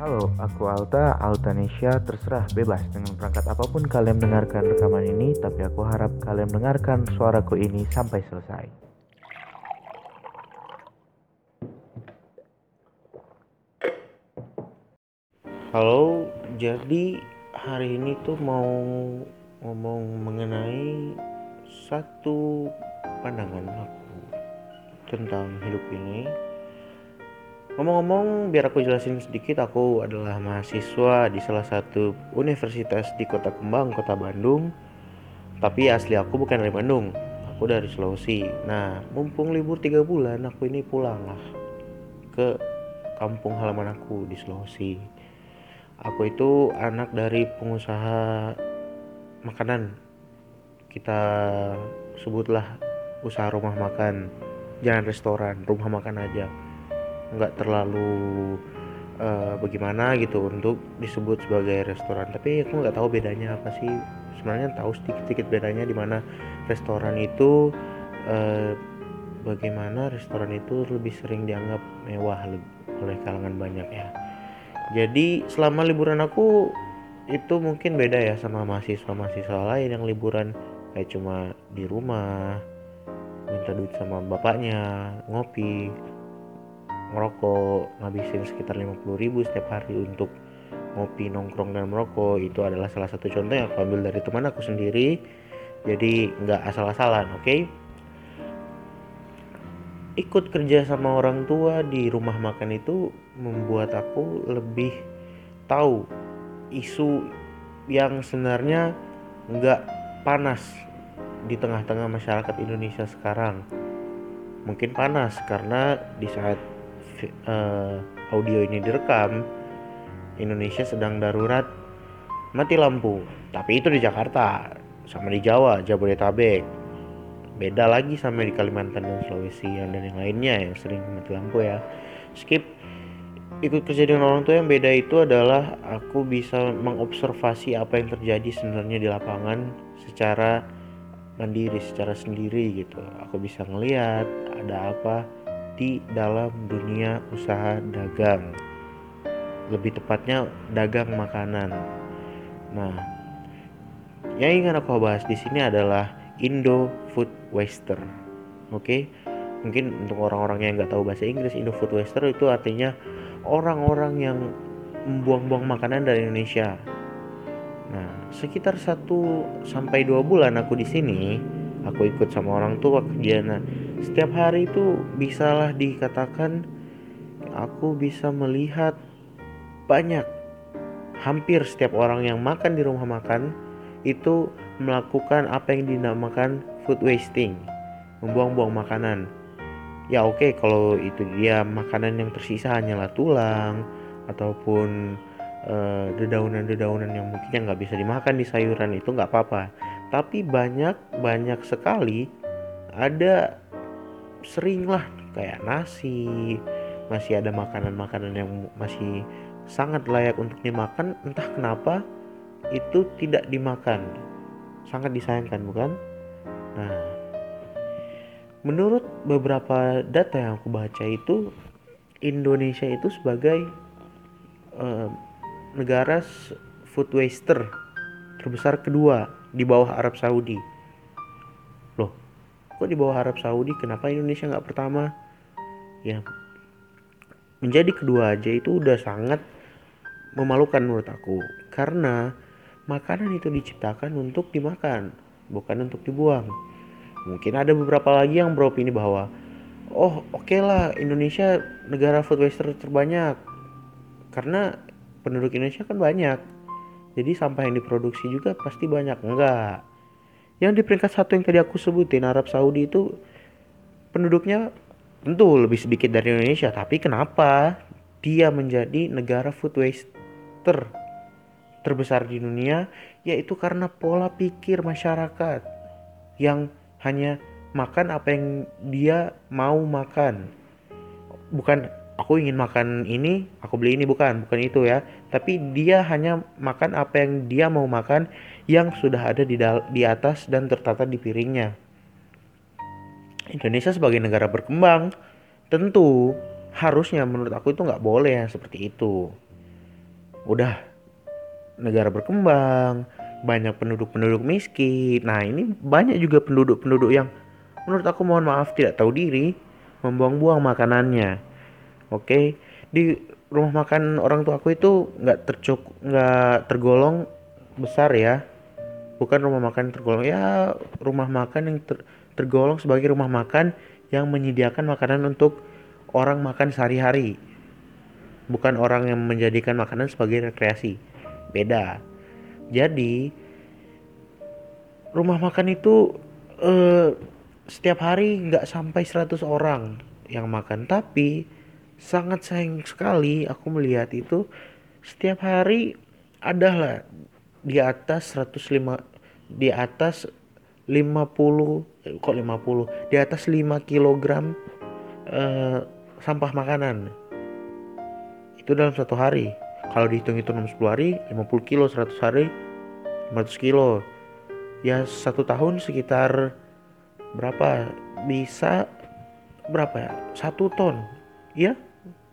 Halo, aku Alta, Altanesia, terserah bebas dengan perangkat apa pun kalian mendengarkan rekaman ini, tapi aku harap kalian mendengarkan suaraku ini sampai selesai. Halo, jadi hari ini tuh mau ngomong mengenai satu pandangan aku tentang hidup ini Ngomong-ngomong, biar aku jelasin sedikit, aku adalah mahasiswa di salah satu universitas di Kota Kembang, Kota Bandung. Tapi asli aku bukan dari Bandung, aku dari Sulawesi. Nah, mumpung libur tiga bulan, aku ini pulang lah ke kampung halaman aku di Sulawesi. Aku itu anak dari pengusaha makanan. Kita sebutlah usaha rumah makan, jangan restoran, rumah makan aja nggak terlalu uh, bagaimana gitu untuk disebut sebagai restoran. Tapi aku nggak tahu bedanya apa sih. Sebenarnya tahu sedikit-sedikit bedanya di mana restoran itu uh, bagaimana restoran itu lebih sering dianggap mewah oleh kalangan banyak ya. Jadi selama liburan aku itu mungkin beda ya sama mahasiswa-mahasiswa lain yang liburan. Kayak cuma di rumah minta duit sama bapaknya ngopi ngerokok ngabisin sekitar 50 ribu setiap hari untuk ngopi nongkrong dan merokok. Itu adalah salah satu contoh yang aku ambil dari teman aku sendiri. Jadi nggak asal-asalan oke? Okay? ikut kerja sama orang tua di rumah makan itu membuat aku lebih tahu isu yang sebenarnya nggak panas di tengah-tengah masyarakat Indonesia sekarang. Mungkin panas karena di saat uh, audio ini direkam Indonesia sedang darurat mati lampu. Tapi itu di Jakarta sama di Jawa Jabodetabek. Beda lagi sama di Kalimantan dan Sulawesi dan yang lainnya yang sering mati lampu ya. Skip. Ikut kerja dengan orang tua yang beda itu adalah aku bisa mengobservasi apa yang terjadi sebenarnya di lapangan secara mandiri secara sendiri gitu. Aku bisa ngelihat ada apa di dalam dunia usaha dagang. Lebih tepatnya dagang makanan. Nah, yang ingin aku bahas di sini adalah Indo Food Waster. Oke, mungkin untuk orang-orang yang nggak tahu bahasa Inggris, Indo Food Waster itu artinya orang-orang yang membuang-buang makanan dari Indonesia. Nah, sekitar 1 sampai 2 bulan aku di sini, aku ikut sama orang tua kerja. Setiap hari itu bisalah dikatakan aku bisa melihat banyak. Hampir setiap orang yang makan di rumah makan itu melakukan apa yang dinamakan food wasting membuang-buang makanan. Ya oke okay, kalau itu dia makanan yang tersisa hanyalah tulang ataupun uh, dedaunan-dedaunan yang mungkin nggak bisa dimakan di sayuran itu nggak apa-apa. Tapi banyak banyak sekali ada sering lah kayak nasi masih ada makanan-makanan yang masih sangat layak untuk dimakan entah kenapa itu tidak dimakan. Sangat disayangkan bukan? Nah menurut beberapa data yang aku baca itu Indonesia itu sebagai uh, negara food waster terbesar kedua di bawah Arab Saudi kok di bawah Arab Saudi kenapa Indonesia nggak pertama? Ya menjadi kedua aja itu udah sangat memalukan menurut aku. Karena makanan itu diciptakan untuk dimakan bukan untuk dibuang. Mungkin ada beberapa lagi yang beropini bahwa oh oke okay lah Indonesia negara food waster terbanyak. Karena penduduk Indonesia kan banyak. Jadi sampah yang diproduksi juga pasti banyak. Enggak yang di peringkat satu yang tadi aku sebutin Arab Saudi itu penduduknya tentu lebih sedikit dari Indonesia tapi kenapa? Dia menjadi negara food waster terbesar di dunia yaitu karena pola pikir masyarakat yang hanya makan apa yang dia mau makan. Bukan aku ingin makan ini aku beli ini. Bukan bukan itu ya. Tapi dia hanya makan apa yang dia mau makan yang sudah ada di, di atas dan tertata di piringnya. Indonesia sebagai negara berkembang tentu harusnya menurut aku itu nggak boleh yang seperti itu. Udah negara berkembang banyak penduduk-penduduk miskin. Nah ini banyak juga penduduk-penduduk yang menurut aku mohon maaf tidak tahu diri membuang-buang makanannya oke. Di rumah makan orang tua aku itu nggak tercuk nggak tergolong besar ya. Bukan rumah makan tergolong ya rumah makan yang ter, tergolong sebagai rumah makan yang menyediakan makanan untuk orang makan sehari-hari. Bukan orang yang menjadikan makanan sebagai rekreasi. Beda. Jadi rumah makan itu eh, setiap hari nggak sampai 100 orang yang makan. Tapi sangat sayang sekali aku melihat itu. Setiap hari adalah di atas 105 di atas 50 kok 50 di atas 5 kilogram eh, sampah makanan. Itu dalam satu hari. Kalau dihitung itu 60 hari 50 kilo 100 hari 500 kilo. Ya satu tahun sekitar berapa? Bisa berapa ya? Satu ton. Ya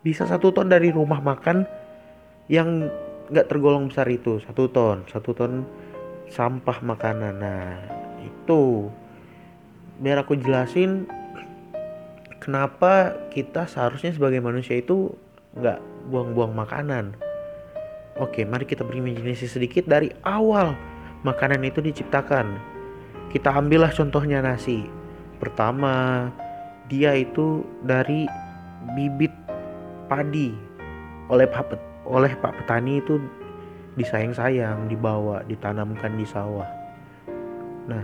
bisa satu ton dari rumah makan yang nggak tergolong besar itu satu ton satu ton sampah makanan nah itu biar aku jelasin kenapa kita seharusnya sebagai manusia itu nggak buang-buang makanan. Oke, mari kita berimajinasi sedikit dari awal makanan itu diciptakan. Kita ambillah contohnya nasi. Pertama, dia itu dari bibit padi. Oleh Pak oleh Pak petani itu disayang-sayang, dibawa, ditanamkan di sawah. Nah,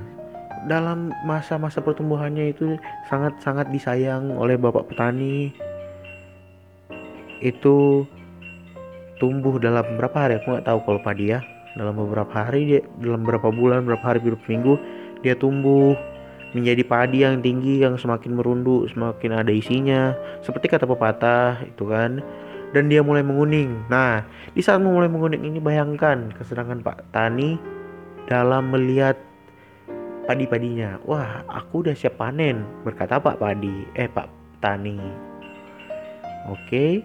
dalam masa-masa pertumbuhannya itu sangat-sangat disayang oleh Bapak petani. Itu tumbuh dalam berapa hari? Aku nggak tahu kalau padi ya. Dalam beberapa hari dalam beberapa bulan berapa hari beberapa minggu dia tumbuh menjadi padi yang tinggi yang semakin merunduk semakin ada isinya. Seperti kata pepatah itu kan? Dan dia mulai menguning. Nah di saat mulai menguning ini bayangkan kesenangan Pak Tani dalam melihat padi-padinya. Wah aku udah siap panen berkata Pak Padi eh Pak Tani. Oke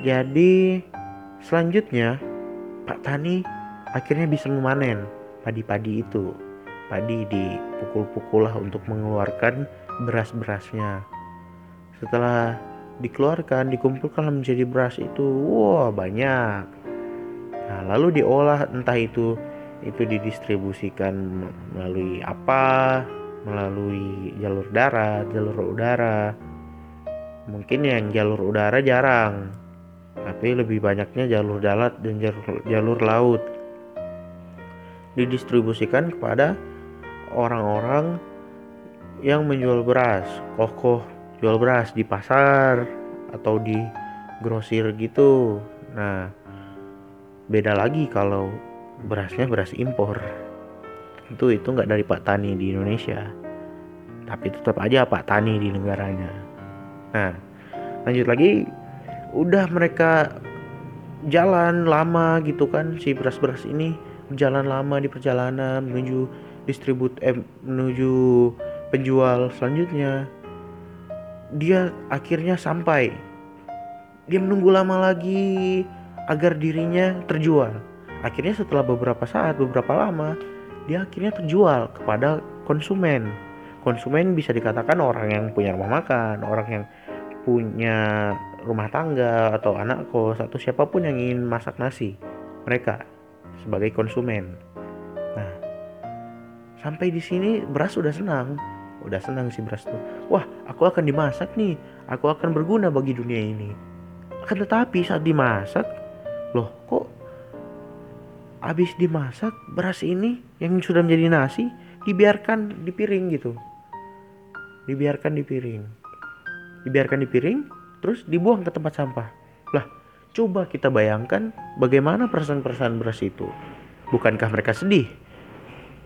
jadi selanjutnya Pak Tani akhirnya bisa memanen padi-padi itu. Padi dipukul-pukul lah untuk mengeluarkan beras-berasnya. Setelah dikeluarkan, dikumpulkan menjadi beras itu, wah banyak. Nah, lalu diolah entah itu itu didistribusikan melalui apa, melalui jalur darat, jalur udara. Mungkin yang jalur udara jarang, tapi lebih banyaknya jalur darat dan jalur, jalur laut didistribusikan kepada orang-orang yang menjual beras. Kokoh jual beras di pasar atau di grosir gitu. Nah beda lagi kalau berasnya beras impor. Itu itu nggak dari Pak Tani di Indonesia tapi tetap aja Pak Tani di negaranya. Nah lanjut lagi udah mereka jalan lama gitu kan si beras-beras ini jalan lama di perjalanan menuju distribut eh, menuju penjual selanjutnya. Dia akhirnya sampai. Dia menunggu lama lagi agar dirinya terjual. Akhirnya setelah beberapa saat beberapa lama dia akhirnya terjual kepada konsumen. Konsumen bisa dikatakan orang yang punya rumah makan orang yang punya rumah tangga atau anak kos atau siapa pun yang ingin masak nasi mereka sebagai konsumen sampai di sini beras udah senang udah senang si beras tuh wah aku akan dimasak nih aku akan berguna bagi dunia ini akan tetapi saat dimasak loh kok habis dimasak beras ini yang sudah menjadi nasi dibiarkan di piring gitu dibiarkan di piring dibiarkan di piring terus dibuang ke tempat sampah. Lah, coba kita bayangkan bagaimana perasaan-perasaan beras itu. Bukankah mereka sedih?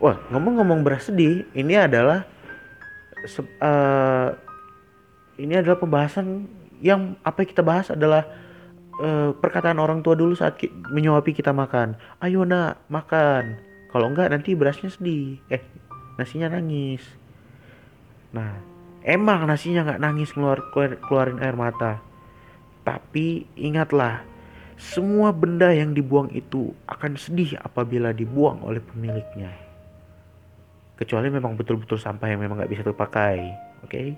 Wah, ngomong-ngomong beras sedih, ini adalah uh, ini adalah pembahasan yang apa yang kita bahas adalah uh, perkataan orang tua dulu saat ki menyuapi kita makan. Ayo nak, makan. Kalau enggak nanti berasnya sedih. Eh, nasinya nangis. Nah, Emang nasinya nggak nangis keluar, keluarin air mata. Tapi ingatlah, semua benda yang dibuang itu akan sedih apabila dibuang oleh pemiliknya. Kecuali memang betul-betul sampah yang memang nggak bisa terpakai, oke? Okay?